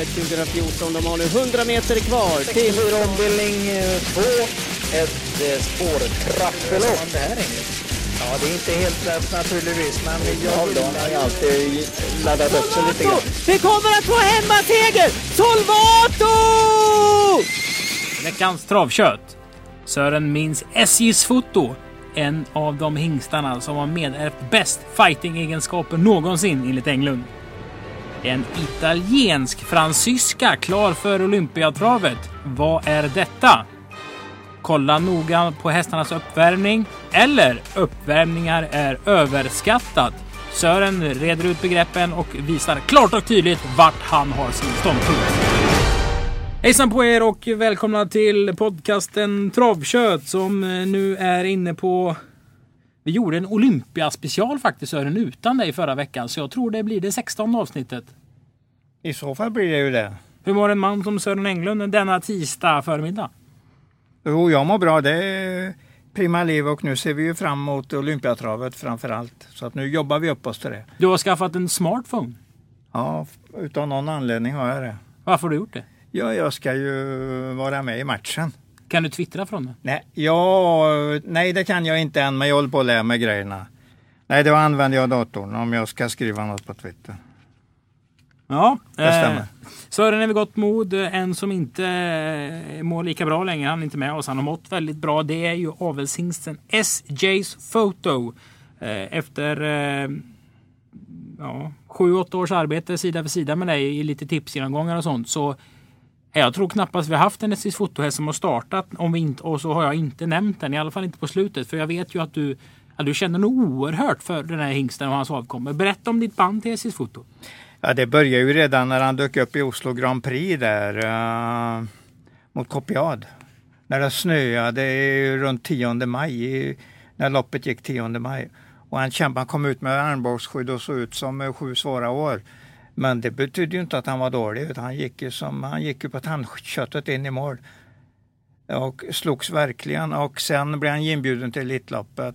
Olympiatravet 2014. De har nu 100 meter kvar till... 64 ombildning 2. Ett eh, spårtrappelopp. Det här är Ja, det är inte helt lätt naturligtvis, men jag har ju alltid laddat upp sig lite grann. Vi kommer att få hemmaseger! Solvato! Veckans travkött. Sören minns SJs foto. En av de hingstarna som har medärvt bäst fighting-egenskaper någonsin enligt Englund. En italiensk fransyska klar för Olympiatravet. Vad är detta? Kolla noga på hästarnas uppvärmning. Eller uppvärmningar är överskattat. Sören reder ut begreppen och visar klart och tydligt vart han har sin ståndpunkt. Hejsan på er och välkomna till podcasten Travkött som eh, nu är inne på... Vi gjorde en Olympiaspecial faktiskt Sören utan dig förra veckan så jag tror det blir det 16 avsnittet. I så fall blir det ju det. Hur mår en man som Sören Englund denna tisdag förmiddag? Jo, jag mår bra. Det är prima liv och nu ser vi ju fram emot Olympiatravet framför allt. Så att nu jobbar vi upp oss till det. Du har skaffat en smartphone. Ja, utav någon anledning har jag det. Varför har du gjort det? Ja, jag ska ju vara med i matchen. Kan du twittra från det? Nej, ja, nej, det kan jag inte än, men jag håller på att lära mig grejerna. Nej, då använder jag datorn om jag ska skriva något på Twitter. Ja, Det stämmer. Eh, Sören är vid gott mod. En som inte eh, mår lika bra längre, han är inte med oss. Han har mått väldigt bra. Det är ju avelshingsten SJ's Photo. Eh, efter eh, ja, sju, åtta års arbete sida vid sida med dig i lite tipsgenomgångar och sånt så jag tror knappast vi har haft en SJs fotohäst som har startat om vi inte, och så har jag inte nämnt den, i alla fall inte på slutet. För jag vet ju att du, ja, du känner nog oerhört för den här hingsten och hans avkommor. Berätta om ditt band till SJs foto. Ja, det började ju redan när han dök upp i Oslo Grand Prix där uh, mot Kopiad. När det snöade runt 10 maj, när loppet gick 10 maj. Och han kämpade, han kom ut med armbågsskydd och såg ut som eh, sju svåra år. Men det betydde ju inte att han var dålig, utan han gick ju, som, han gick ju på tandköttet in i mål. Och slogs verkligen och sen blev han inbjuden till Elitloppet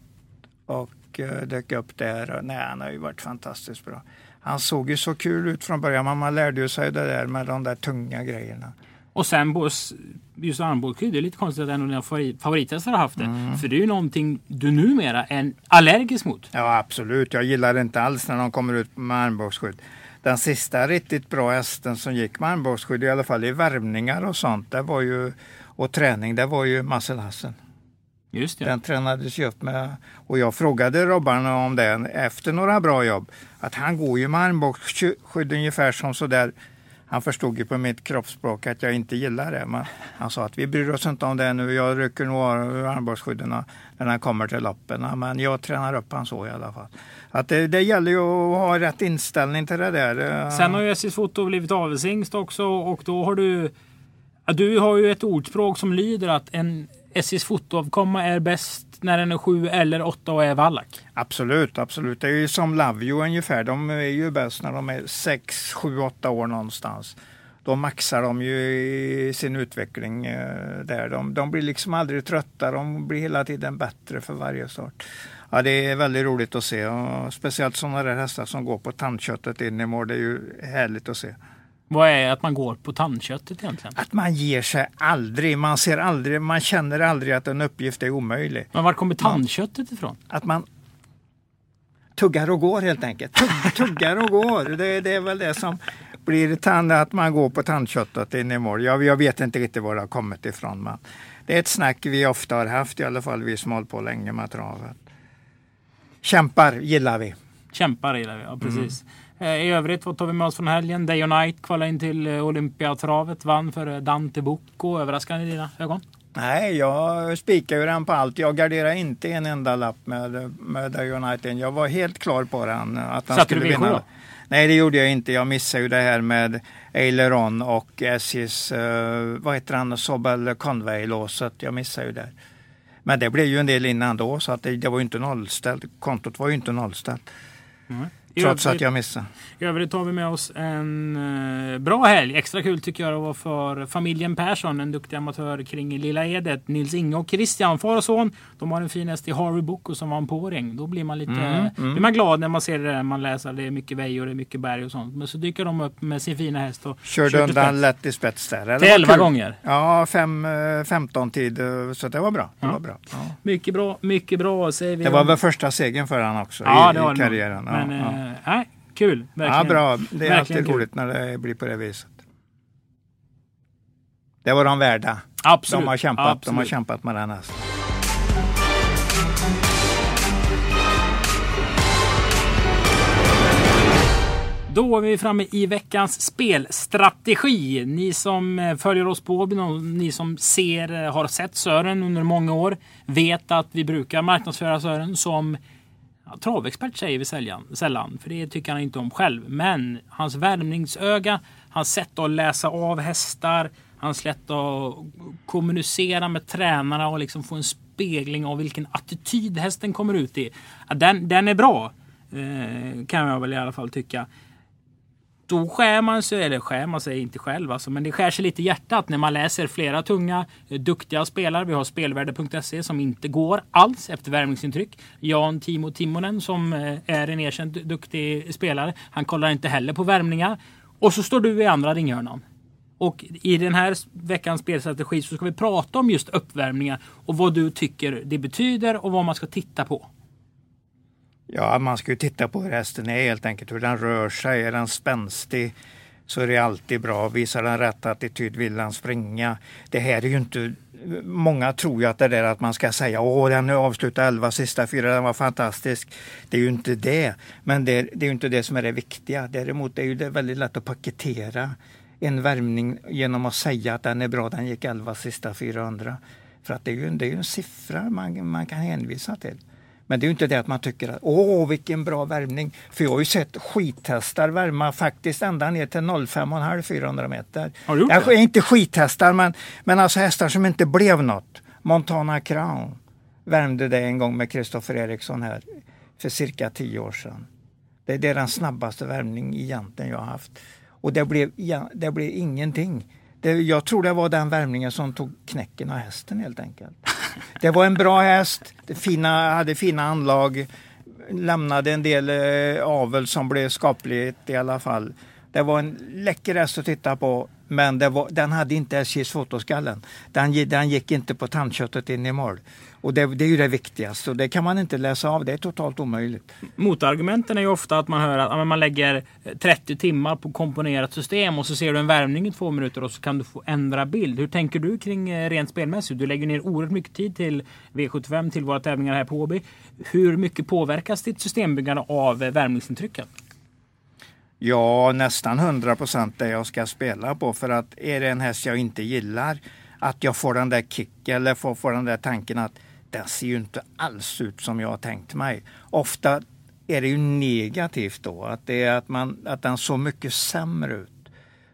och eh, dök upp där. Och, nej, han har ju varit fantastiskt bra. Han såg ju så kul ut från början, men man lärde ju sig det där med de där tunga grejerna. Och sen just armbågsskydd, det är lite konstigt att en av dina favorit- favorithästar har haft det. Mm. För det är ju någonting du numera är allergisk mot. Ja, absolut. Jag gillar det inte alls när de kommer ut med armbågsskydd. Den sista riktigt bra hästen som gick med armbågsskydd, i alla fall i värmningar och sånt, det var ju, och träning, det var ju Muscle Just det. Den tränades ju upp med, och jag frågade Robban om det efter några bra jobb, att han går ju med armbågsskydd ungefär som sådär. Han förstod ju på mitt kroppsspråk att jag inte gillar det, men han sa att vi bryr oss inte om det nu. Jag rycker nog av armbågsskydden när han kommer till loppen, men jag tränar upp han så i alla fall. Att det, det gäller ju att ha rätt inställning till det där. Sen har ju SJs foto blivit avelshingst också och då har du... Du har ju ett ordspråk som lyder att en SJs fotoavkomma är bäst när den är sju eller åtta och är vallack. Absolut, absolut. Det är ju som You ungefär. De är ju bäst när de är 6, 7, 8 år någonstans. Då maxar de ju i sin utveckling eh, där. De, de blir liksom aldrig trötta. De blir hela tiden bättre för varje start. Ja, det är väldigt roligt att se. Och speciellt sådana där hästar som går på tandköttet in i mål. Det är ju härligt att se. Vad är att man går på tandköttet egentligen? Att man ger sig aldrig. Man ser aldrig, man känner aldrig att en uppgift är omöjlig. Men var kommer tandköttet ifrån? att man tuggar och går helt enkelt. Tugg, tuggar och går. Det, det är väl det som blir tand, att man går på tandköttet in i mål. Jag, jag vet inte riktigt var det har kommit ifrån. Men det är ett snack vi ofta har haft, i alla fall vi som hållit på länge med travet. Kämpar gillar vi. Kämpar gillar vi, ja precis. Eh, I övrigt, vad tar vi med oss från helgen? Day och Night kvalade in till eh, Olympiatravet. Vann för Dante Bocco. Överraskande i dina ögon? Nej, jag spikar ju den på allt. Jag garderar inte en enda lapp med, med The United. Jag var helt klar på den. Att han Satte du skulle V7 vinna. då? Nej, det gjorde jag inte. Jag missade ju det här med Aileron och SJs, uh, eh, vad heter han, Sobel Conway-låset. Jag missade ju det. Men det blev ju en del innan då, så att det, det var ju inte nollställt. Kontot var ju inte nollställt. Mm. Trots att jag missade. I övrigt tar vi med oss en eh, bra helg. Extra kul tycker jag det var för familjen Persson, en duktig amatör kring Lilla Edet. Nils Inge och Christian, far och son. De har en fin häst i Harvey Boko som var en påring. Då blir man lite Mm, blir man glad när man ser det där. Man läser det är mycket väj och det är mycket berg och sånt. Men så dyker de upp med sin fina häst och Körde kör undan lätt i spets där. Det Till var 11 kul. gånger. Ja, fem, eh, 15 tid. eh, Så det var bra. Det Ja. var, bra. Ja. Mycket bra, mycket bra säger vi. Det var väl första segern för han också ja, i, i karriären. Men ja. Eh, nej, kul. Verkligen. ja, bra. Det är verkligen alltid kul. roligt när det blir på det viset. Det var de värda. Absolut. De har kämpat, de har Absolut. kämpat med den hästen. Då är vi framme i veckans spelstrategi. Ni som eh, följer oss på ni som ser, eh, har sett Sören under många år, vet att vi brukar marknadsföra Sören som ja, travexpert säger vi sällan, sällan, för det tycker han inte om själv. Men hans värmningsöga, hans sätt att läsa av hästar, hans sätt att kommunicera med tränarna och liksom få en spegling av vilken attityd hästen kommer ut i. Ja, den, den är bra, eh, kan jag väl i alla fall tycka då skär man sig, eller skär man sig inte själv alltså, men det skär sig lite i hjärtat när man läser flera tunga, eh, duktiga spelare. Vi har spelvärde.se som inte går alls efter värmningsintryck. Jan Timo Timonen som eh, är en erkänt duktig spelare. Han kollar inte heller på värmningar. Och så står du i andra ringhörnan. Och i den här veckans spelstrategi så ska vi prata om just uppvärmningar och vad du tycker det betyder och vad man ska titta på. Ja, man ska ju titta på hur hästen är helt enkelt, hur den rör sig. Är den spänstig så är det alltid bra. Visar den rätt attityd, vill den springa. Det här är ju inte... Många tror ju att det där att man ska säga åh den avslutade 11 sista fyra, den var fantastisk. Det är ju inte det. Men det, det är ju inte det som är det viktiga. Däremot är det väldigt lätt att paketera en värmning genom att säga att den är bra, den gick 11 sista 400. För att det är ju, det är ju en siffra man, man kan hänvisa till. Men det är ju inte det att man tycker att åh vilken bra värmning. För jag har ju sett skithästar värma faktiskt ända ner till 05,5 400 meter. Har du gjort Jag det? inte skithästar men, men alltså hästar som inte blev något. Montana Crown värmde det en gång med Kristoffer Eriksson här för cirka 10 år sedan. Det, det är den snabbaste värmning egentligen jag har haft. Och det blev, ja, det blev ingenting. Det, jag tror det var den värmningen som tog knäcken av hästen helt enkelt. Det var en bra häst, fina, hade fina anlag, lämnade en del eh, avel som blev skapligt i alla fall. Det var en läcker häst att titta på, men det var, den hade inte SJs fotoskallen. Den, den gick inte på tandköttet in i mål. Och det, det är ju det viktigaste och det kan man inte läsa av, det är totalt omöjligt. Motargumenten är ju ofta att man hör att man lägger eh, 30 timmar på komponerat system och så ser du en värmning i två minuter och så kan du få ändra bild. Hur tänker du kring eh, rent spelmässigt? Du lägger ner oerhört mycket tid till V75, till våra tävlingar här på Åby. Hur mycket påverkas ditt systembyggande av eh, värmningsintrycken? Ja, nästan 100 procent det jag ska spela på. För att är det en häst jag inte gillar, att jag får den där kicken eller får, får den där tanken att den ser ju inte alls ut som jag har tänkt mig. Ofta är det ju negativt då, att, det är att, man, att den såg mycket sämre ut.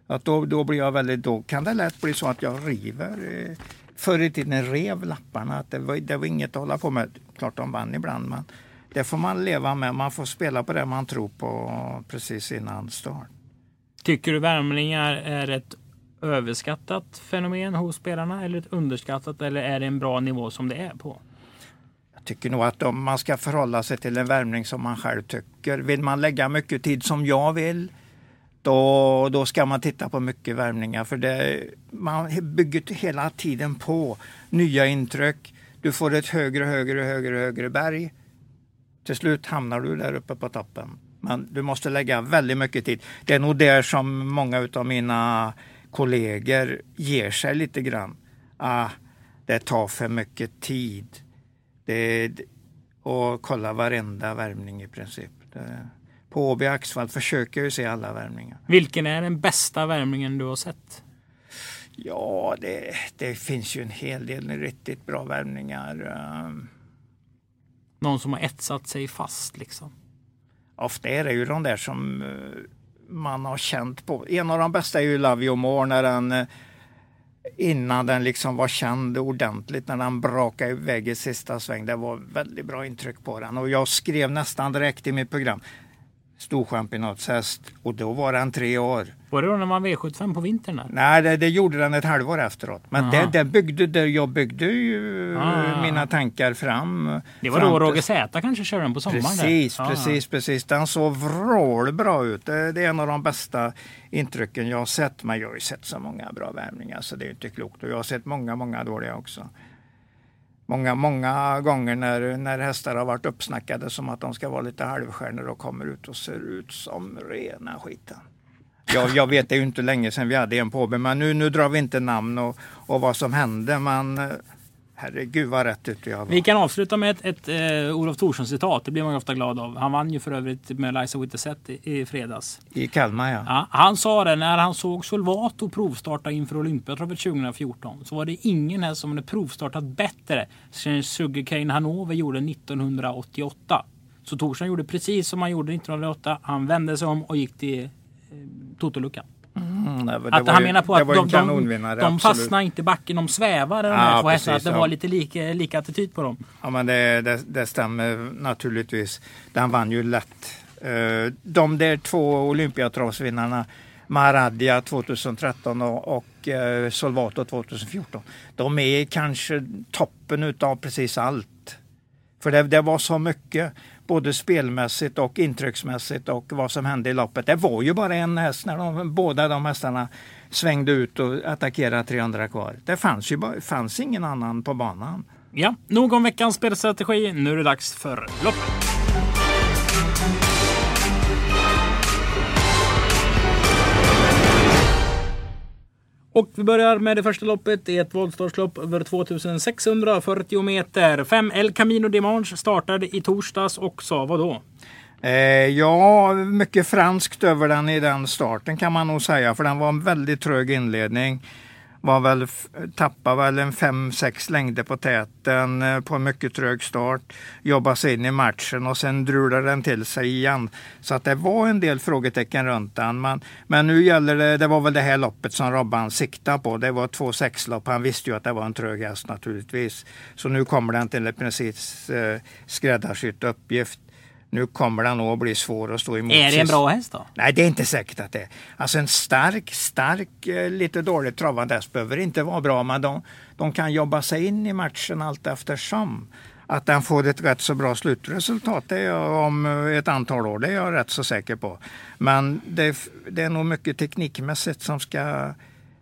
Att då, då, blir jag väldigt, då kan det lätt bli så att jag river. Eh, förr i tiden rev lapparna, att det var, det var inget att hålla på med. Klart de vann ibland, men det får man leva med. Man får spela på det man tror på precis innan start. Tycker du värmningar är ett överskattat fenomen hos spelarna eller ett underskattat eller är det en bra nivå som det är på? Jag tycker nog att om man ska förhålla sig till en värmning som man själv tycker. Vill man lägga mycket tid som jag vill, då, då ska man titta på mycket värmningar. För det, man bygger hela tiden på nya intryck. Du får ett högre, högre, högre, högre berg. Till slut hamnar du där uppe på toppen. Men du måste lägga väldigt mycket tid. Det är nog där som många av mina kollegor ger sig lite grann. Ah, det tar för mycket tid. Det, och kolla varenda värmning i princip. Det, på Åby Axvall försöker jag se alla värmningar. Vilken är den bästa värmningen du har sett? Ja, det, det finns ju en hel del riktigt bra värmningar. Någon som har etsat sig fast liksom. ofta är det ju de där som eh, man har känt på. En av de bästa är ju Love You More när den eh, innan den liksom var känd ordentligt när den brakade iväg i sista sväng. Det var väldigt bra intryck på den och jag skrev nästan direkt i mitt program storchampionatshäst och då var den tre år. Var det då när man V75 på vintern? Där? Nej, det, det gjorde den ett halvår efteråt. Men det, det byggde, det, jag byggde ju Ah. mina tankar fram. Det var fram då Roger Z kanske körde den på sommaren? Precis, där. Ja. precis, precis. Den såg vrålbra ut. Det, det är en av de bästa intrycken jag har sett. Men jag har ju sett så många bra värmningar så det är inte klokt. Och jag har sett många, många dåliga också. Många, många gånger när, när hästar har varit uppsnackade som att de ska vara lite halvstjärnor och kommer ut och ser ut som rena skiten. Jag, jag vet, det är ju inte länge sedan vi hade en påbe, men nu, nu drar vi inte namn och, och vad som hände. Men eh, herregud vad rätt ute jag var. Vi kan avsluta med ett, ett eh, Olof Thorsson citat. Det blir man ju ofta glad av. Han vann ju för övrigt med Liza Wittesett i, i fredags. I Kalmar ja. Ja, han sa det när han såg Solvato provstarta inför Olympiatravet 2014. Så var det ingen här som hade provstartat bättre sen Sugarcane Hanover gjorde 1988. Så Thorsson gjorde precis som han gjorde 1908. Han vände sig om och gick till eh, Totoluckan. Mm, det var- det Att han ju- menar på att de, de, fastnar inte i backen, de svävar de Ja, här två hästarna. Att precis, det ja. var lite lika, lika attityd på dem. Ja, men det, det, det stämmer naturligtvis. Den vann ju lätt. Eh, De där två Olympiatravsvinnarna, Maradja 2013 och, och eh, Solvato 2014, de är kanske toppen utav precis allt. För det, det var så mycket, både spelmässigt och intrycksmässigt och vad som hände i loppet. Det var ju bara en häst när de, båda de hästarna svängde ut och attackerade 300 kvar. Det fanns ju bara, fanns ingen annan på banan. Ja, nog om veckans spelstrategi. Nu är det dags för loppet. Och vi börjar med det första loppet. Det är ett voltstartslopp över 2640 meter. 5 El Camino Dimanche startade i torsdags och sa vad då? Eh, ja, mycket franskt över den i den starten kan man nog säga, för den var en väldigt trög inledning. Var väl, tappade väl en 5-6 längder på täten eh, på en mycket trög start. Jobbade sig in i matchen och sen drulade den till sig igen. Så att det var en del frågetecken runt den. Men, men nu gäller det, det var väl det här loppet som Robban siktade på. Det var två sexlopp. Han visste ju att det var en trög häst naturligtvis. Så nu kommer den till en precis eh, skräddarsydd uppgift. Nu kommer den nog att bli svår att stå emot. Är det en bra häst då? Nej, det är inte säkert att det är. Alltså en stark, stark, eh, lite dåligt travad häst behöver inte vara bra, men de, de kan jobba sig in i matchen allt eftersom. Att den får ett rätt så bra slutresultat det är jag, om ett antal år, det är jag rätt så säker på. Men det, det är nog mycket teknikmässigt som ska,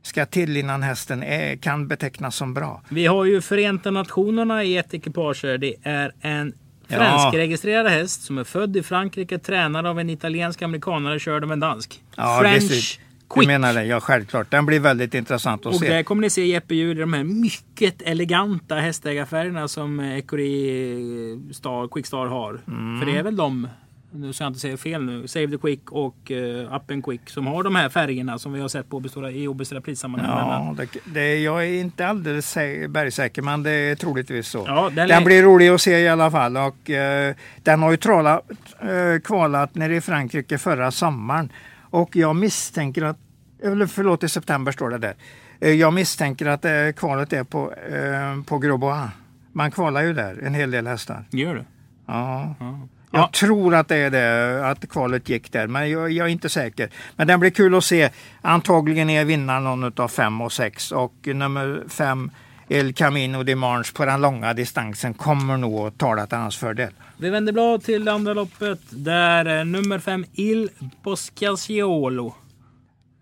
ska till innan hästen är, kan betecknas som bra. Vi har ju Förenta Nationerna i ett ekipage. Det är en. Franskregistrerad häst som är född i Frankrike, tränad av en italiensk amerikanare, körd av en dansk. French visst. Du Quick. menar det? Ja, självklart. Den blir väldigt intressant att Och se. där kommer ni se Jeppe Hjul i de här mycket eleganta hästägarfärgerna som Ecurie Star, Quickstar har. Mm. För det är väl de, nu ska jag inte säga fel nu, Save the Quick och uh, Up and Quick som har de här färgerna som vi har sett på obestora, i obestora prissammanhang. Ja, det, det, jag är inte alldeles sä- bergsäker, men det är troligtvis så. Ja, den den blir rolig att se i alla fall. Och, eh, den har ju tralat, eh, kvalat nere i Frankrike förra sommaren. Och jag misstänker att, eller förlåt, i september står det där. Eh, jag misstänker att eh, kvalet är på, eh, på Grosbois. Man kvalar ju där, en hel del hästar. Gör det? Ja. Ja. Jag Ja. tror att det är det, att kvalet gick där, men jag, jag är inte säker. Men den blir kul att se. Antagligen är vinnaren någon av fem och sex och nummer fem El Camino de Marche på den långa distansen kommer nog att tala till hans fördel. Vi vänder blad till det andra loppet där eh, nummer fem Il Boscasiolo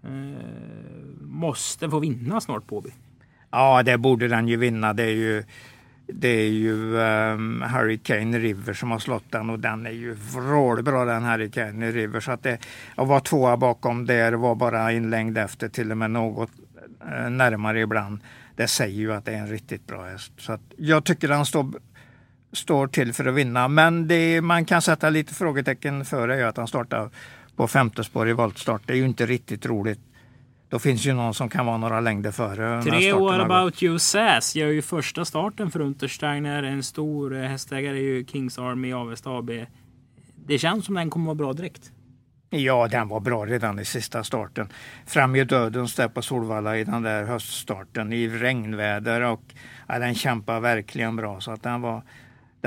eh, måste få vinna snart på Ja, det borde den ju vinna. Det är ju, det är ju um, Hurricane River som har slått den och den är ju vrålbra den Hurricane River. Så att det, att vara tvåa bakom där var bara en längd efter till och med något eh, närmare ibland. Det säger ju att det är en riktigt bra häst. Så att jag tycker den står, står till för att vinna. Men det, man kan sätta lite frågetecken för det är ju att han startar på femte spår i voltstart. Det är ju inte riktigt roligt. Då finns ju någon som kan vara några längder före. Tre What about you Sass gör ju första starten för Untersteiner. En stor eh, hästägare är ju Kings Army Avesta AB. Det känns som den kommer vara bra direkt. Ja, den var bra redan i sista starten. Fram i dödens där på Solvalla i den där höststarten i regnväder och ja, den kämpade verkligen bra så att den var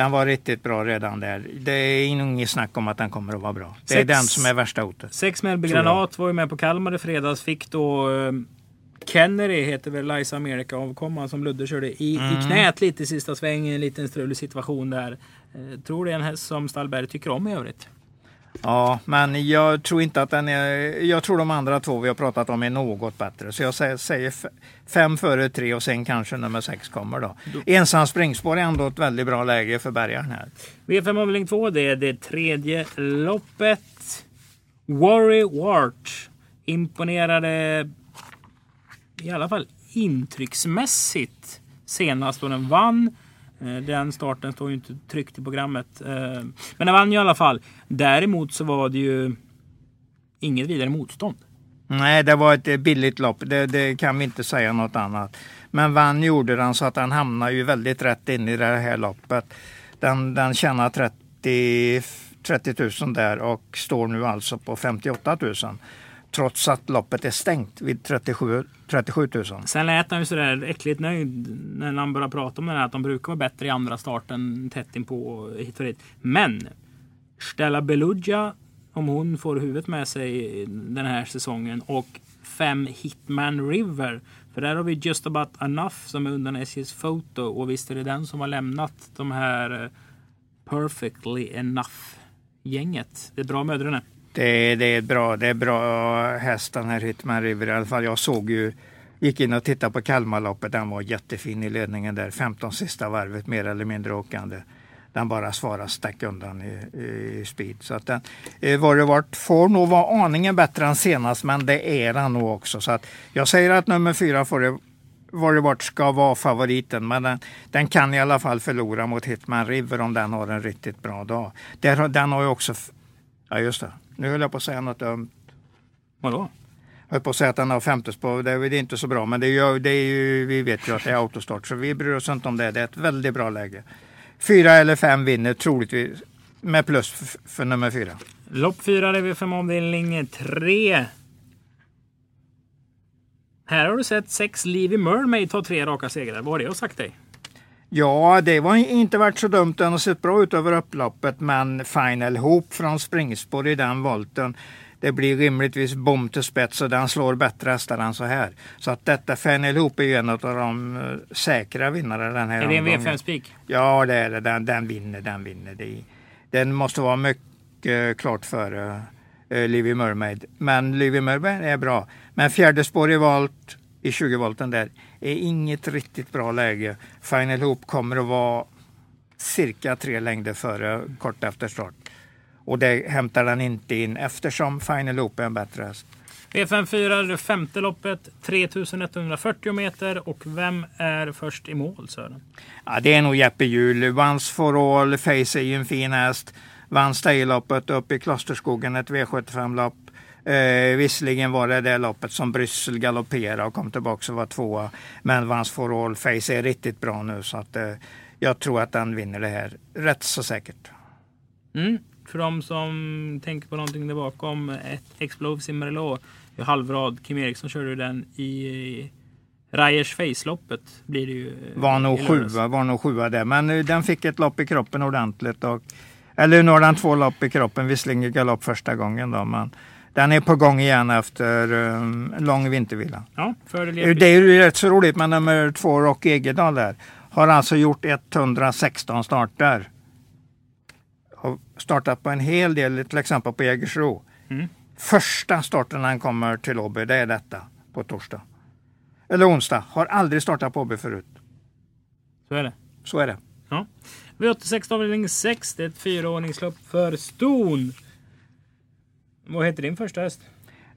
Den var riktigt bra redan där. Det är inget snack om att den kommer att vara bra. Det är Sex- den som är värsta hotet. Sex jag. Granat var ju med på Kalmar i fredags. Fick då eh, Kennedy, heter väl Liza America avkomman som Ludde körde i, Mm. i knät lite i sista svängen. En liten strulig situation där. Eh, tror det är en häst som Stallberg tycker om i övrigt. Ja, men jag tror inte att den är... Jag tror de andra två vi har pratat om är något bättre. Så jag säger, fem före tre och sen kanske nummer sex kommer då. Ensam springspår är ändå ett väldigt bra läge för bärgaren här. V5 avdelning 2, det är det tredje loppet. Worry Wart imponerade i alla fall intrycksmässigt senast då den vann. Eh, den starten står ju inte tryckt i programmet. Eh, men den vann ju i alla fall. Däremot så var det ju inget vidare motstånd. Nej, det var ett eh, billigt lopp. Det, det kan vi inte säga något annat. Men vann gjorde den så att den hamnade ju väldigt rätt in i det här loppet. Den, den tjänar 30, 30 000 där och står nu alltså på 58 000. Trots att loppet är stängt vid 37, 37 000. Sen lät han ju sådär äckligt nöjd när han började prata om det här att de brukar vara bättre i andra starten tätt inpå hit och dit. Men Stella Beluggia, om hon får huvudet med sig den här säsongen och fem Hitman River. För där har vi Just About Enough som är undan SJs foto och visst är det den som har lämnat de här eh, Perfectly Enough gänget. Det är bra mödrarna. Det, det är bra, det är bra häst den här Hitman River i alla fall. Jag såg ju, gick in och tittade på Kalmarloppet. Den var jättefin i ledningen där. 15 sista varvet mer eller mindre åkande. Den bara svarade stack undan i, i speed. Så att den, eh, var det vart får nog vara aningen bättre än senast men det är den nog också. Så att jag säger att nummer fyra får det var det vart ska vara favoriten. Men den, den kan i alla fall förlora mot Hitman River om den har en riktigt bra dag. Där, har- den har ju också... Ja just det. Nu höll jag på att säga något dumt. Vadå? Jag höll på att säga att den har femte spår. Det är inte så bra. Men det är ju, det är ju, vi vet ju att det är autostart. Så vi bryr oss inte om det. Det är ett väldigt bra läge. Fyra eller fem vinner troligtvis. Med plus för nummer fyra. Lopp 4, V5 avdelning 3. Här har du sett sex Levi Mermaid ta tre raka segrar. Vad har det sagt dig? Ja, det var inte varit så dumt. Den har sett bra ut över upploppet. Men Final Hope från springspår i den volten. Det blir rimligtvis bom till spets och den slår bättre hästar än så här. Så att detta Final Hope är ju en av de eh, säkra vinnare den här Är det en omgången. V5-spik? Ja, det är det. Den, den vinner, den vinner. Den måste vara mycket klart före uh, Livy Mermaid. Men Livy Mermaid är bra. Men fjärde spår i volt, i 20 volten där, är inget riktigt bra läge. Final Hoop kommer att vara cirka tre längder före kort efter start. Och det hämtar den inte in eftersom Final Hoop är en bättre häst. V5 4, det femte loppet. 3140 meter. Och vem är först i mål Sören? Ja, det är nog Jeppe Hjul. Once for all, Face är ju en fin häst. Vann Stayloppet upp i Klosterskogen, ett V75-lopp. Eh, visserligen var det det loppet som Bryssel galopperade och kom tillbaka och var tvåa. Men Once for all, Face är riktigt bra nu så att eh, jag tror att den vinner det här rätt så säkert. Mm. För de som tänker på någonting där bakom. Ett Explove i halvrad. Kim Eriksson körde den i Rajers Face-loppet. Blir det ju. Var nog sjua, var nog sjua där. Men eh, den fick ett lopp i kroppen ordentligt. Och, eller nu har den två lopp i kroppen, visserligen galopp första gången då. Men den är på gång igen efter um, lång vintervila. Ja, fördel Eh, Det är ju rätt så roligt med nummer två, Rock Egedal där. Har alltså gjort 116 starter. Har startat på en hel del, till exempel på Jägersro. Mm. Första starten han kommer till Åby, det är detta på torsdag. Eller onsdag. Har aldrig startat på Åby förut. Så är det. Så är det. V86 avdelning 6. Det är ett fyraordningslopp för ston. Vad heter din första häst?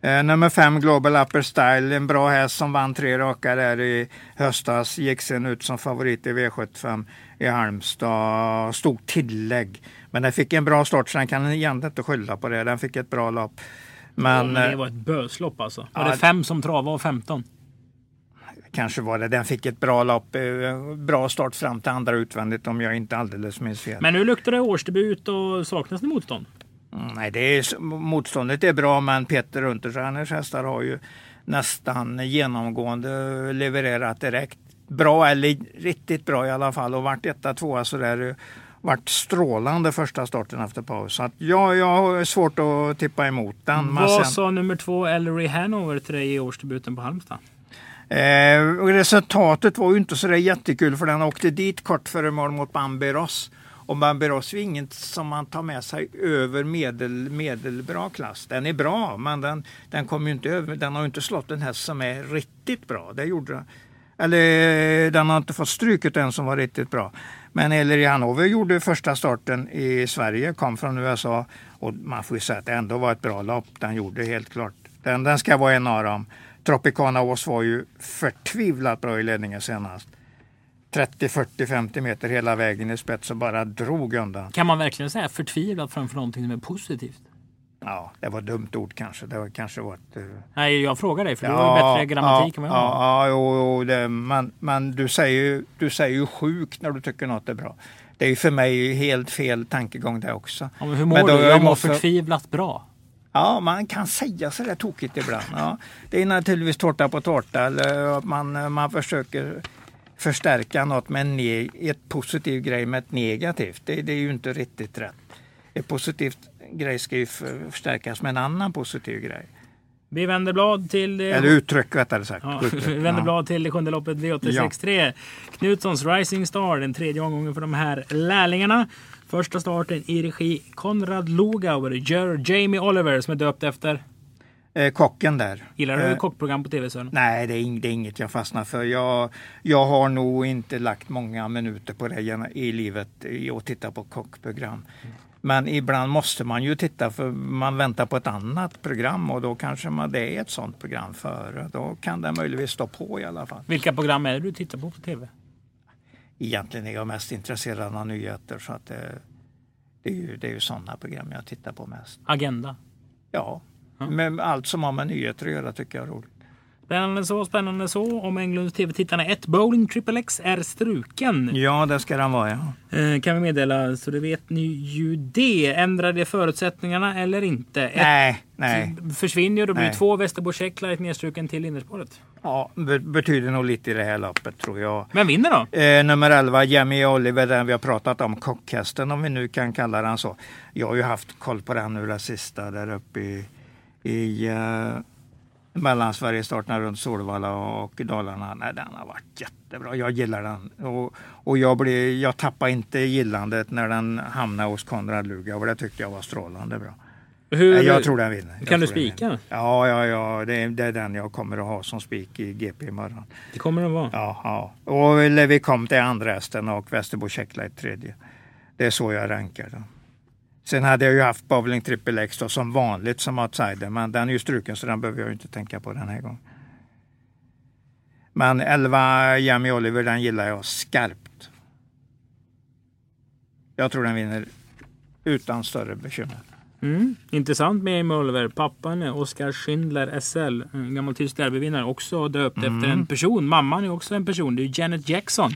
Eh, nummer fem Global Upper Style, en bra häst som vann tre raka där i höstas. Gick sen ut som favorit i V75 i Halmstad. Stort tillägg. Men den fick en bra start så den kan egentligen inte skylla på det. Den fick ett bra lopp. Men, ja, men det eh, var ett böslopp alltså. Var ja, det fem som travade och 15? kanske var det. Den fick ett bra lopp. eh, Bra start fram till andra utvändigt om jag inte alldeles minns fel. Men nu luktar det årsdebut och saknas det motstånd. Mm, Nej, det är, motståndet är bra men Peter Unterstjerners hästar har ju nästan genomgående levererat direkt. Bra eller riktigt bra i alla fall och varit etta, tvåa sådär. Vart strålande första starten efter paus. Så att ja, jag har svårt att tippa emot den. Vad sen- sa nummer två Ellery Hanover till dig i årsdebuten på Halmstad? Eh, resultatet var ju inte så där jättekul för den åkte dit kort före mål mot Bambi Ross. Och Barbarossa är inget som man tar med sig över medel, medelbra klass. Den är bra men den, den kom ju inte över, den har ju inte slått en häst som är riktigt bra. Det gjorde den. Eller den har inte fått stryket en som var riktigt bra. Men Ellery Hanover gjorde första starten i Sverige, kom från USA och man får ju säga att det ändå var ett bra lopp. Den gjorde helt klart. Den, den ska vara en av dem. Tropicana Ås var ju förtvivlat bra i ledningen senast. 30, 40, 50 meter hela vägen i spets och bara drog undan. Kan man verkligen säga förtvivlat framför någonting som är positivt? Ja, det var ett dumt ord kanske. Det var kanske var ett... eh, Nej, jag frågar dig för du har ju bättre grammatik ja, än vad jag har. Ja, ja jo, jo, det, men, men du säger ju du säger ju sjuk när du tycker något är bra. Det är ju för mig helt fel tankegång det också. Ja, men hur mår Men då du? jag Jag mår måste- förtvivlat bra. Ja, man kan säga så där tokigt ibland. Ja, det är naturligtvis tårta på tårta. Eller man, man försöker förstärka något med en ett positiv grej med ett negativt. Det, det är ju inte riktigt rätt. Ett positivt grej ska ju för- förstärkas med en annan positiv grej. Vi vänder blad till det... Eller uttryck rättare sagt. Ja, vi vänder Ja. blad till det sjunde loppet V863. Knutssons Rising Star, den tredje omgången för de här lärlingarna. Första starten i regi Konrad Lugauer, Jer Jamie Oliver som är döpt efter. Eh, kocken där. Gillar du Eh, kockprogram på tv Sören? Nej, det är, det är inget jag fastnar för. Jag, jag har nog inte lagt många minuter på det i livet i att titta på kockprogram. Men ibland måste man ju titta för man väntar på ett annat program och då kanske man, det är ett sånt program före. Då kan det möjligtvis stå på i alla fall. Vilka program är det du tittar på på tv? Egentligen är jag mest intresserad av nyheter så att det, det är ju, det är ju sådana program jag tittar på mest. Agenda. Ja, Men allt som har med nyheter att göra tycker jag är roligt. Spännande så, spännande så. Om Englunds TV-tittarna 1 Bowling Triple X är struken. Ja, det ska den vara ja. Eh, kan vi meddela, så det vet ni ju det. Ändrar det förutsättningarna eller inte? Ett Nej, nej. försvinner ju. Då blir det två Västerbo Checklight nedstruken till innerspåret. Ja, be- betyder nog lite i det här loppet tror jag. Vem vinner då? Eh, nummer 11, Jamie Oliver, den vi har pratat om, kockhästen om vi nu kan kalla den så. Jag har ju haft koll på den nu den sista där uppe i, i eh, Mellansverige, starten runt Solvalla och Dalarna. Nej, den har varit jättebra. Jag gillar den. Och, och jag, blev, jag tappade inte gillandet när den hamnade hos Konrad Lugauer. Det tyckte jag var strålande bra. Hur, Jag tror den vinner. Kan du den spika? Ja, ja, ja. Det är, det är den jag kommer att ha som spik i GP imorgon. Det kommer den vara. Ja, ja. Och Levi kom till andra hästen och Västerbo Checklight tredje. Det är så jag rankar dem. Sen hade jag ju haft Bowling Triple X då, som vanligt som outsider, men den är ju struken så den behöver jag ju inte tänka på den här gången. Men 11 Jamie Oliver, den gillar jag skarpt. Jag tror den vinner utan större bekymmer. Mm. Intressant med Amy Oliver. Pappan är Oskar Schindler SL. En gammal tysk derbyvinnare. Också döpt Mm. efter en person. Mamman är också en person. Det är Janet Jackson.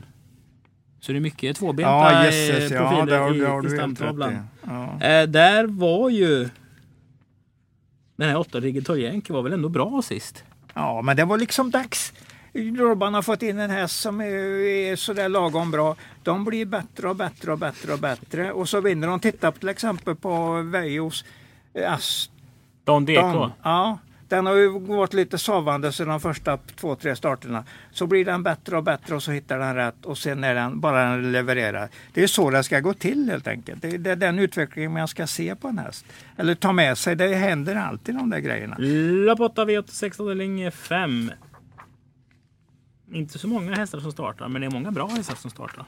Så det är mycket tvåbenta Ja, jösses, ja, profiler det har, i, det har i rätt stamtavlan. i. Ja. Eh, där var ju den här åtta Rigetoljenki var väl ändå bra sist. Ja, men det var liksom dags. Robban har fått in en häst som är, är sådär lagom bra. De blir bättre och bättre och bättre och bättre. Och så vinner de. Titta på till exempel på Vejos Aston. Don DK. Ja, den har ju gått lite sovande så de första två, tre starterna. Så blir den bättre och bättre och så hittar den rätt och sen är den bara den levererar. Det är så det ska gå till helt enkelt. Det är, det är den utvecklingen man ska se på en häst. Eller ta med sig. Det händer alltid de där grejerna. 8 V86 avdelning 5. Inte så många hästar som startar, men det är många bra hästar som startar.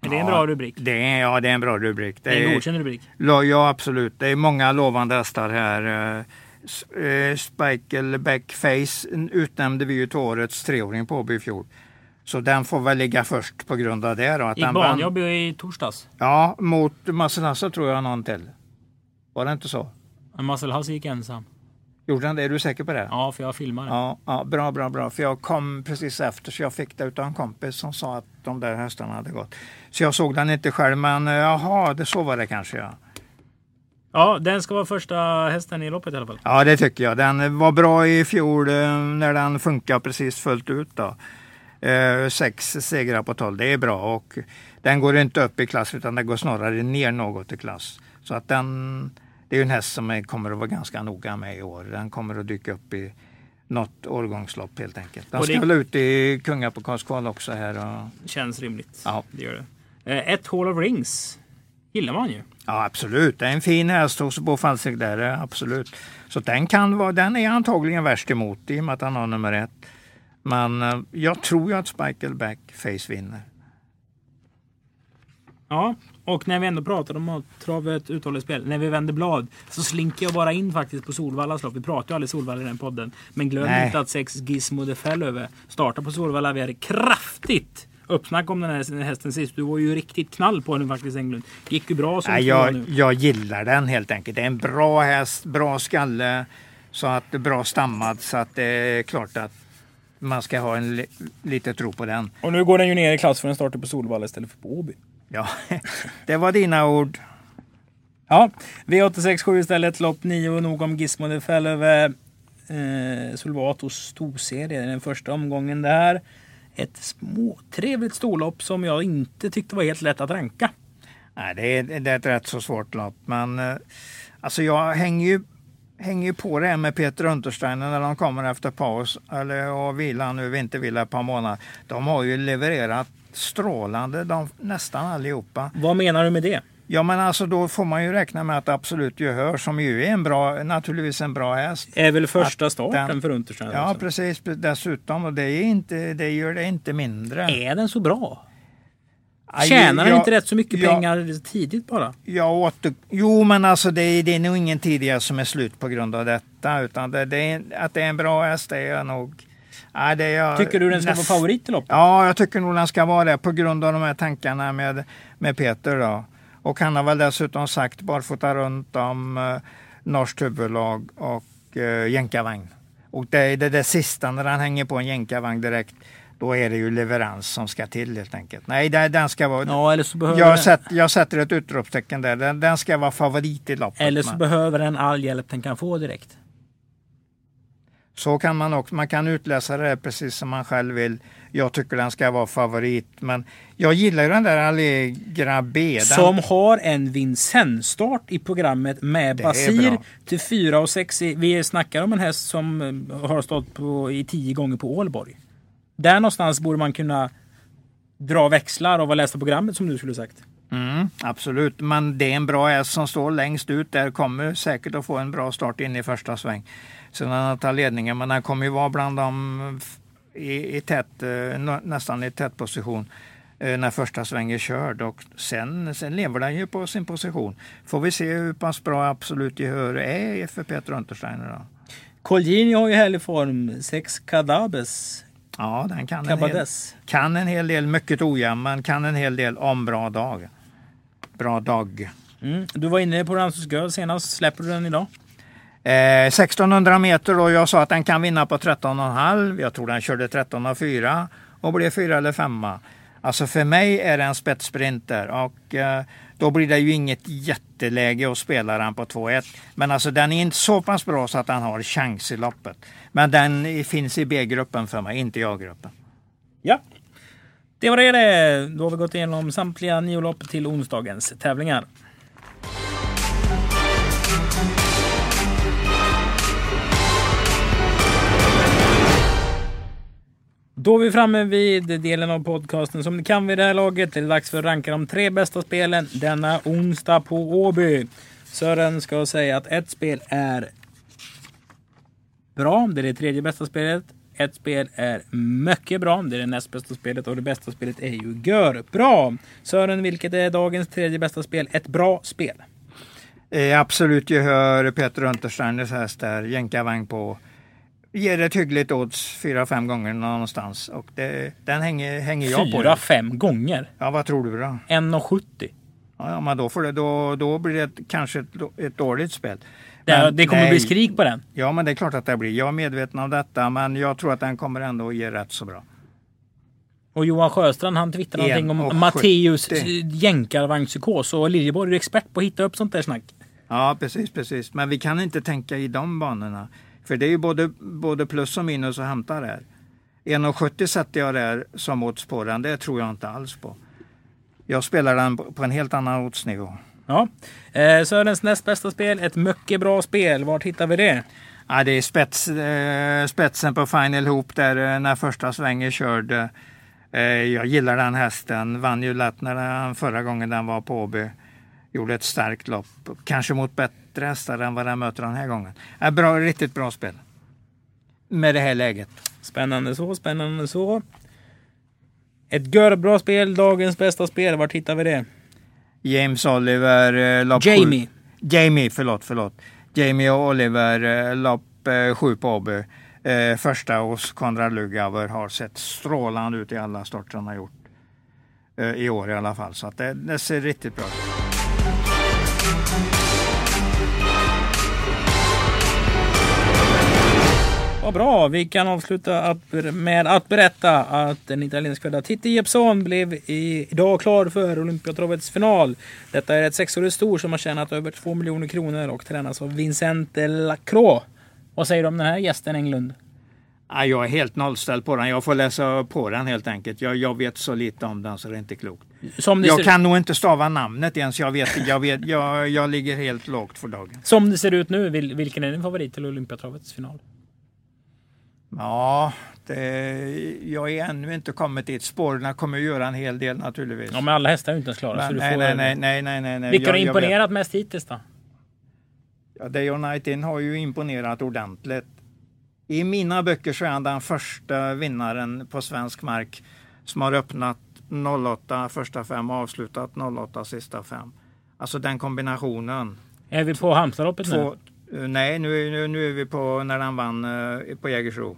Är det en Ja, bra rubrik? Det är, ja, det är en bra rubrik. Det är en godkänd rubrik. Ja, absolut. Det är många lovande hästar här. Eh, Spikel Backface utnämnde vi ju till årets treåring på Åby i fjol. Så den får väl ligga först på grund av det. Då, att Gick banjobb i torsdags. Ja, mot Massenassa tror jag någon till. Var det inte så? Hasse gick ensam. Gjorde han det? Är du säker på det? Ja, för jag filmar. Ja, ja, bra, bra, bra. För jag kom precis efter så jag fick det utav en kompis som sa att de där hästarna hade gått. Så jag såg den inte själv, men eh, jaha, det så var det kanske ja. Ja, den ska vara första hästen i loppet i alla fall. Ja, det tycker jag. Den var bra i fjol eh, när den funkar precis fullt ut. Då. Eh, sex segrar på 12, det är bra och den går inte upp i klass utan den går snarare ner något i klass. Så att den, det är en häst som kommer att vara ganska noga med i år. Den kommer att dyka upp i något årgångslopp helt enkelt. Den det- ska väl ut i kungapokalskval också här. Och, Känns rimligt. Ja. Det gör det. Eh, Ett Hall of Rings gillar man ju. Ja absolut, det är en fin häst där, eh, absolut. Så den kan vara, den är antagligen värst emot i och med att han har nummer ett. Men eh, jag tror ju att Spikeback Face vinner. Ja, och när vi ändå pratar om att travet uthålligt spel, när vi vänder blad, så slinker jag bara in faktiskt på Solvallas lopp. Vi pratar ju aldrig Solvalla i den podden. Men glöm Nej. inte att sex Gizmo de Fellöver startar på Solvalla. Vi hade kraftigt uppsnack om den här hästen sist. Du var ju riktigt knall på den faktiskt Englund. Gick ju bra som Nej, jag, nu. jag gillar den helt enkelt. Det är en bra häst, bra skalle, så att det är bra stammad. Så att det är klart att man ska ha en li, lite tro på den. Och nu går den ju ner i klass för den startar på Solvalla istället för på Åby. Ja, det var dina ord. Ja, V867 istället. Lopp 9 nog om Gizmo de Fellöver. Eh, Solvatos storserie, den första omgången där. Ett småtrevligt storlopp som jag inte tyckte var helt lätt att ranka. Nej, det är, det är ett rätt så svårt lopp. Men eh, alltså jag hänger ju, hänger ju på det här med Peter Untersteiner när de kommer efter paus eller och vila nu, vintervila ett par månader. De har ju levererat strålande, de, nästan allihopa. Vad menar du med det? Ja men alltså då får man ju räkna med att Absolut Gehör som ju är en bra, naturligtvis en bra häst. är väl första starten den- för Untersteiner. Ja också. precis dessutom och det, är inte, det gör det inte mindre. Är den så bra? Tjänar den inte rätt så mycket jag- pengar tidigt bara? Jag åter... Jo, men alltså det är, det är nog ingen tidigare som är slut på grund av detta. Utan det, det är, att det är en bra häst, det är jag nog... Nej, det är jag Tycker du den ska näst- vara favorit i loppet? Ja, jag tycker nog den ska vara det på grund av de här tankarna med, med Peter. Då. Och han har väl dessutom sagt barfota runt om eh, norskt huvudlag och eh, jänkarvagn. Och det är det, det sista när han hänger på en jänkarvagn direkt. Då är det ju leverans som ska till helt enkelt. Nej, det, den ska vara... Ja, eller så behöver, Jag, sätter, jag sätter ett utropstecken där. Den, den ska vara favorit i loppet. eller så Men behöver den all hjälp den kan få direkt. så kan man också. Man kan utläsa det precis som man själv vill. Jag tycker den ska vara favorit. Men jag gillar ju den där Allegra B. Som har en Vincennes-start i programmet med Det Basir till 4 och 6. Vi snackar om en häst som eh, har stått på, i 10 gånger på Ålborg. Där någonstans borde man kunna dra växlar av att läsa programmet som du skulle sagt. mm, absolut, men det är en bra häst som står längst ut där. Kommer säkert att få en bra start in i första sväng. Så den har tagit ledningen, men den kommer ju vara bland dem f- i, i tät, eh, nästan i tät position eh, när första sväng är körd. Och sen, sen lever den ju på sin position. Får vi se hur pass bra absolut gehör är för Peter Untersteiner. Då. Colgjini har ju härlig form. Sex Kadabes. Ja, den kan en, hel, kan en hel del, mycket ojämn, men kan en hel del om bra dag. Bra dag. Mm. Du var inne på Ramses Girl senast. Släpper du den idag? Eh, 1600 meter och jag sa att den kan vinna på 13,5. Jag tror den körde 13,4 och blev fyra eller femma. Alltså för mig är det en spetssprinter och eh, då blir det ju inget jätteläge att spela den på 2-1. Men alltså den är inte så pass bra så att den har chans i loppet. Men den finns i B-gruppen för mig, inte i A-gruppen. Ja. Det var det det. Då har vi gått igenom samtliga nio lopp till onsdagens tävlingar. Då är vi framme vid delen av podcasten som ni kan vid det här laget. Det är dags för att ranka de tre bästa spelen denna onsdag på Åby. Sören ska säga att ett spel är bra. Det är det tredje bästa spelet. Ett spel är mycket bra. Det är det näst bästa spelet och det bästa spelet är ju gör bra. Sören, vilket är dagens tredje bästa spel? Ett bra spel. Eh, absolut gehör Peter Untersteiners häst där, jänkarvagn på. Ger ett hyggligt odds fyra, fem gånger någonstans. Och det, den hänger, hänger jag på. Fyra, fem gånger. Ja, vad tror du då? 1,70. Ja, ja, men då, får det, då, då blir det ett, kanske ett, ett dåligt spel. Det, Men det kommer nej. bli skrik på den. Ja, men det är klart att det blir. Jag är medveten om detta, men jag tror att den kommer ändå att ge rätt så bra. Och Johan Sjöstrand han twittrade någonting om 1,70. Matteus jänkarvagnspsykos. Och Liljeborg är expert på att hitta upp sånt där snack. Ja, precis, precis. Men vi kan inte tänka i de banorna. För det är ju både, både plus och minus att hämta där. 1,70 sätter jag där som odds på den. Det tror jag inte alls på. Jag spelar den på en helt annan oddsnivå. Ja. Eh, Sörens näst bästa spel, ett mycket bra spel. Vart hittar vi det? Ja, det är spets, eh, spetsen på Final Hoop där eh, när första svängen körde. Eh, jag gillar den hästen. Vann ju lätt när den, förra gången den var på Åby. Gjorde ett starkt lopp. Kanske mot bättre hästar än vad den möter den här gången. Äh, bra, riktigt bra spel. Med det här läget. Spännande så, spännande så. Ett görbra spel, dagens bästa spel. Vart hittar vi det? James Oliver. Eh, Jamie. Sju. Jamie, förlåt, förlåt. Jamie och Oliver, eh, lopp eh, sju på Åby. Eh, första hos Konrad Lugauer har sett strålande ut i alla starter han har gjort. Eh, I år i alla fall, så att det, det ser riktigt bra ut. Vad bra, vi kan avsluta med att berätta att den italienskfödda Titti Jeppsson blev i, idag klar för Olympiatravets final. Detta är ett sexårigt stor som har tjänat över 2 miljoner kronor och tränas av Vincent Lacroix. Vad säger du om den här gästen Englund? Ja, jag är helt nollställd på den. Jag får läsa på den helt enkelt. Jag, jag vet så lite om den så det är inte klokt. Jag kan nog inte stava namnet ens. Jag, vet, jag, vet, jag, jag ligger helt lågt för dagen. som det ser ut nu, vil, vilken är din favorit till Olympiatravets final? Ja, det, jag är ännu inte kommit dit. Spåren kommer att göra en hel del naturligtvis. Ja, men alla hästar är ju inte ens klara. så Men, du nej, får, nej, nej, nej, nej, nej, nej. Vilka har imponerat mest hittills då? Ja, Day or Night In har ju imponerat ordentligt. I mina böcker så är han den första vinnaren på svensk mark som har öppnat 08 första fem och avslutat 08 sista fem. Alltså den kombinationen. Är vi på Halmstadloppet nu? Eh, nej, nu, är- nu, nu är vi på när han vann eh, på Jägersro.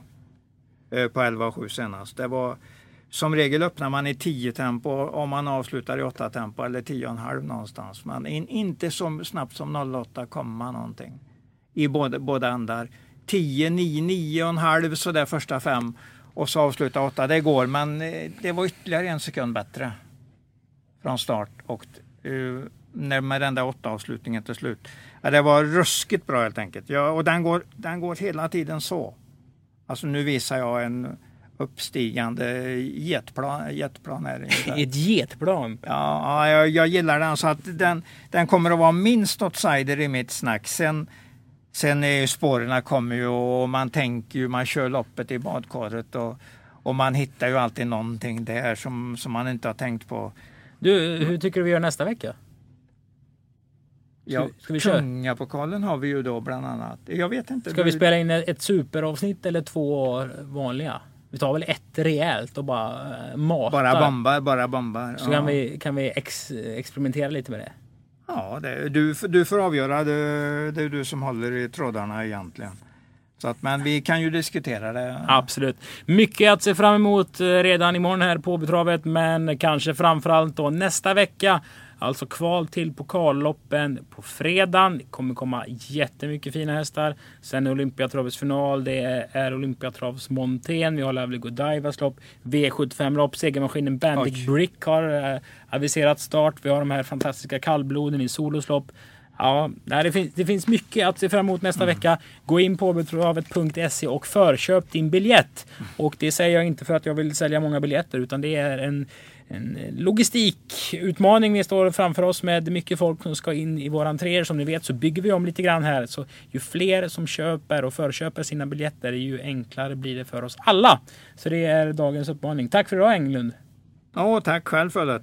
Eh, på 11-7 senast. Det var, som regel öppnar man i 10 tempo om man avslutar i 8 tempo eller 10,5 någonstans. Men in, inte så snabbt som 08 kommer man någonting. I båda, båda ändar. 10, 9, 9,5 sådär första fem och så avsluta 8. Det går men det var ytterligare en sekund bättre från start och uh, när med den där åtta avslutningen till slut. Ja, det var ruskigt bra helt enkelt. Ja, och den går, den går hela tiden så. Alltså nu visar jag en uppstigande jetplan, jetplan här. Ett getplan. Ja, ja jag, jag gillar den så att den, den kommer att vara minst outsider i mitt snack. Sen, sen är ju spåren kommer ju och man tänker ju, man kör loppet i badkaret och, och man hittar ju alltid någonting där som, som man inte har tänkt på. Du, hur tycker du vi gör nästa vecka? Ja, ska vi? Kungapokalen har vi ju då bland annat. Jag vet inte. Ska vi spela in ett superavsnitt eller två vanliga? Vi tar väl ett rejält och bara eh, matar. Bara bombar, bara bombar. Så kan vi, kan vi ex, experimentera lite med det. Ja, det, du, du får avgöra. Det, det är du som håller i trådarna egentligen. Så att, men vi kan ju diskutera det. Absolut. Mycket att se fram emot eh, redan imorgon här på Betravet, men kanske framförallt då nästa vecka. Alltså kval till pokalloppen på fredagen. Det kommer komma jättemycket fina hästar. Sen är Olympiatravets final. Det är Olympiatravs Montén. Vi har Lovely Godivas lopp. V75-lopp. Segermaskinen Bandic Oj. Brick har eh, aviserat start. Vi har de här fantastiska kallbloden i Solos lopp. Ja, det, finns, det finns mycket att se fram emot nästa vecka. Gå in på betravet.se och förköp din biljett. Och det säger jag inte för att jag vill sälja många biljetter utan det är en, en eh, logistikutmaning vi står framför oss med mycket folk som ska in i våra entréer. Som ni vet så bygger vi om lite grann här. Så ju fler som köper och förköper sina biljetter ju enklare blir det för oss alla. Så det är dagens uppmaning. Tack för idag Englund. Ja, tack själv för det.